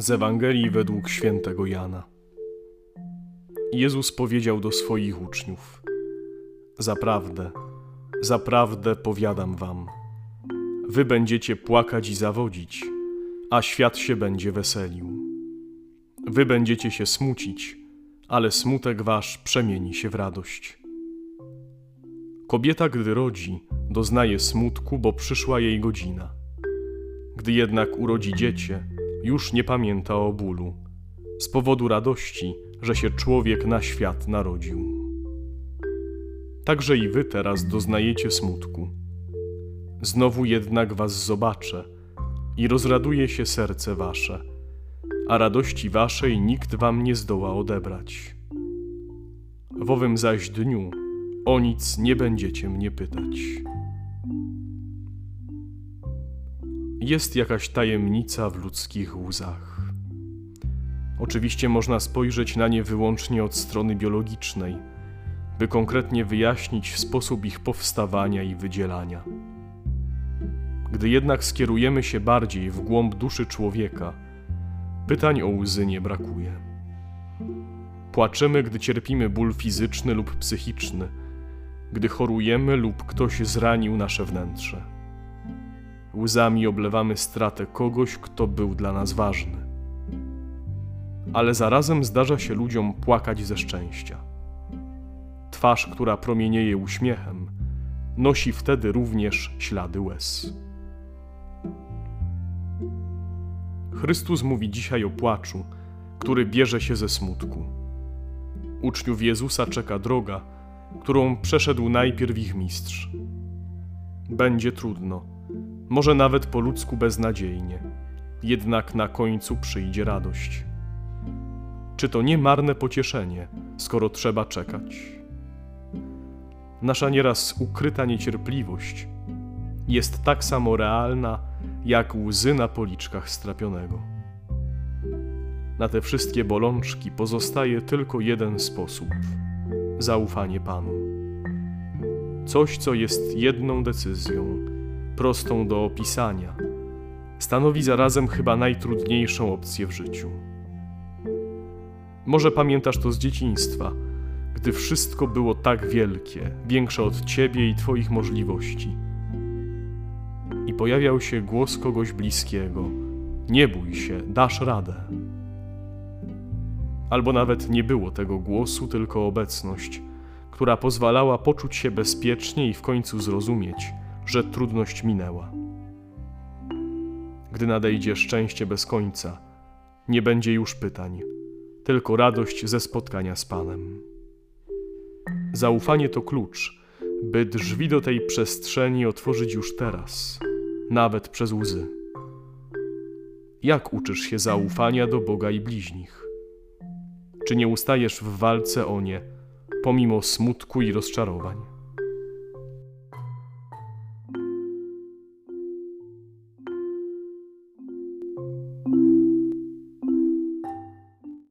Z Ewangelii według świętego Jana. Jezus powiedział do swoich uczniów: Zaprawdę, zaprawdę powiadam wam, wy będziecie płakać i zawodzić, a świat się będzie weselił. Wy będziecie się smucić, ale smutek wasz przemieni się w radość. Kobieta, gdy rodzi, doznaje smutku, bo przyszła jej godzina. Gdy jednak urodzi dziecię, już nie pamięta o bólu, z powodu radości, że się człowiek na świat narodził. Także i wy teraz doznajecie smutku. Znowu jednak was zobaczę i rozraduje się serce wasze, a radości waszej nikt wam nie zdoła odebrać. W owym zaś dniu o nic nie będziecie mnie pytać. Jest jakaś tajemnica w ludzkich łzach. Oczywiście można spojrzeć na nie wyłącznie od strony biologicznej, by konkretnie wyjaśnić sposób ich powstawania i wydzielania. Gdy jednak skierujemy się bardziej w głąb duszy człowieka, pytań o łzy nie brakuje. Płaczemy, gdy cierpimy ból fizyczny lub psychiczny, gdy chorujemy lub ktoś zranił nasze wnętrze. Łzami oblewamy stratę kogoś, kto był dla nas ważny. Ale zarazem zdarza się ludziom płakać ze szczęścia. Twarz, która promienieje uśmiechem, nosi wtedy również ślady łez. Chrystus mówi dzisiaj o płaczu, który bierze się ze smutku. Uczniów Jezusa czeka droga, którą przeszedł najpierw ich mistrz. Będzie trudno, może nawet po ludzku beznadziejnie, jednak na końcu przyjdzie radość. Czy to nie marne pocieszenie, skoro trzeba czekać? Nasza nieraz ukryta niecierpliwość jest tak samo realna, jak łzy na policzkach strapionego. Na te wszystkie bolączki pozostaje tylko jeden sposób zaufanie Panu. Coś, co jest jedną decyzją, prostą do opisania, stanowi zarazem chyba najtrudniejszą opcję w życiu. Może pamiętasz to z dzieciństwa, gdy wszystko było tak wielkie, większe od ciebie i twoich możliwości. I pojawiał się głos kogoś bliskiego: Nie bój się, dasz radę. Albo nawet nie było tego głosu, tylko obecność, która pozwalała poczuć się bezpiecznie i w końcu zrozumieć, że trudność minęła. Gdy nadejdzie szczęście bez końca, nie będzie już pytań, tylko radość ze spotkania z Panem. Zaufanie to klucz, by drzwi do tej przestrzeni otworzyć już teraz, nawet przez łzy. Jak uczysz się zaufania do Boga i bliźnich? Czy nie ustajesz w walce o nie, pomimo smutku i rozczarowań?